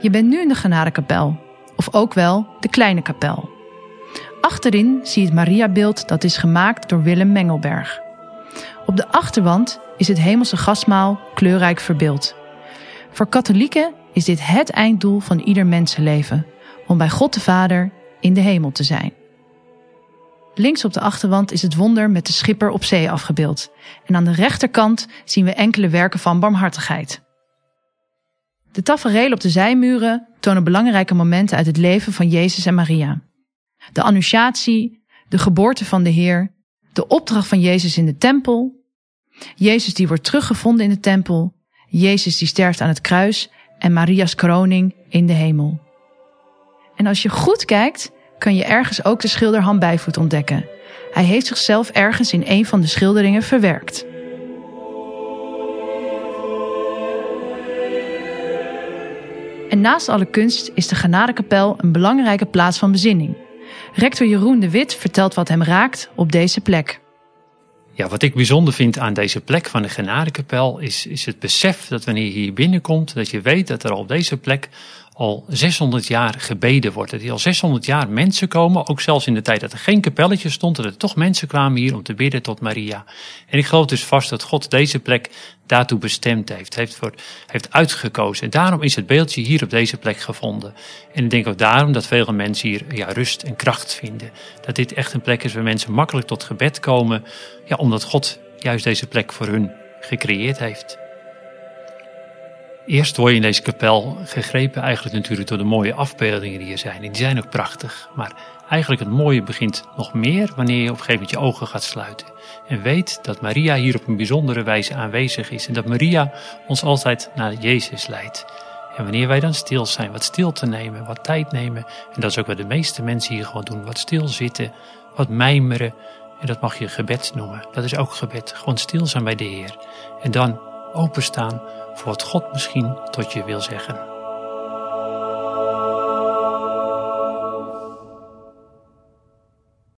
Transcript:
Je bent nu in de Genadekapel, of ook wel de Kleine Kapel. Achterin zie je het Mariabeeld dat is gemaakt door Willem Mengelberg. Op de achterwand is het hemelse gastmaal kleurrijk verbeeld. Voor katholieken is dit het einddoel van ieder mensenleven, om bij God de Vader in de hemel te zijn. Links op de achterwand is het wonder met de schipper op zee afgebeeld. En aan de rechterkant zien we enkele werken van barmhartigheid. De tafereelen op de zijmuren tonen belangrijke momenten uit het leven van Jezus en Maria. De annunciatie, de geboorte van de Heer, de opdracht van Jezus in de tempel, Jezus die wordt teruggevonden in de tempel, Jezus die sterft aan het kruis en Maria's kroning in de hemel. En als je goed kijkt, kan je ergens ook de schilder Han Bijvoet ontdekken. Hij heeft zichzelf ergens in een van de schilderingen verwerkt. En naast alle kunst is de Genadekapel een belangrijke plaats van bezinning. Rector Jeroen de Wit vertelt wat hem raakt op deze plek. Ja, wat ik bijzonder vind aan deze plek van de Genadekapel is, is het besef dat wanneer je hier binnenkomt, dat je weet dat er op deze plek al 600 jaar gebeden wordt. Dat hier al 600 jaar mensen komen, ook zelfs in de tijd dat er geen kapelletje stond, dat er toch mensen kwamen hier om te bidden tot Maria. En ik geloof dus vast dat God deze plek daartoe bestemd heeft, heeft, voor, heeft uitgekozen. En daarom is het beeldje hier op deze plek gevonden. En ik denk ook daarom dat veel mensen hier ja, rust en kracht vinden. Dat dit echt een plek is waar mensen makkelijk tot gebed komen, ja, omdat God juist deze plek voor hun gecreëerd heeft. Eerst word je in deze kapel gegrepen eigenlijk natuurlijk door de mooie afbeeldingen die er zijn. En die zijn ook prachtig. Maar eigenlijk het mooie begint nog meer wanneer je op een gegeven moment je ogen gaat sluiten. En weet dat Maria hier op een bijzondere wijze aanwezig is. En dat Maria ons altijd naar Jezus leidt. En wanneer wij dan stil zijn, wat stil te nemen, wat tijd nemen. En dat is ook wat de meeste mensen hier gewoon doen. Wat stilzitten, wat mijmeren. En dat mag je gebed noemen. Dat is ook gebed. Gewoon stil zijn bij de Heer. En dan openstaan voor wat God misschien tot je wil zeggen.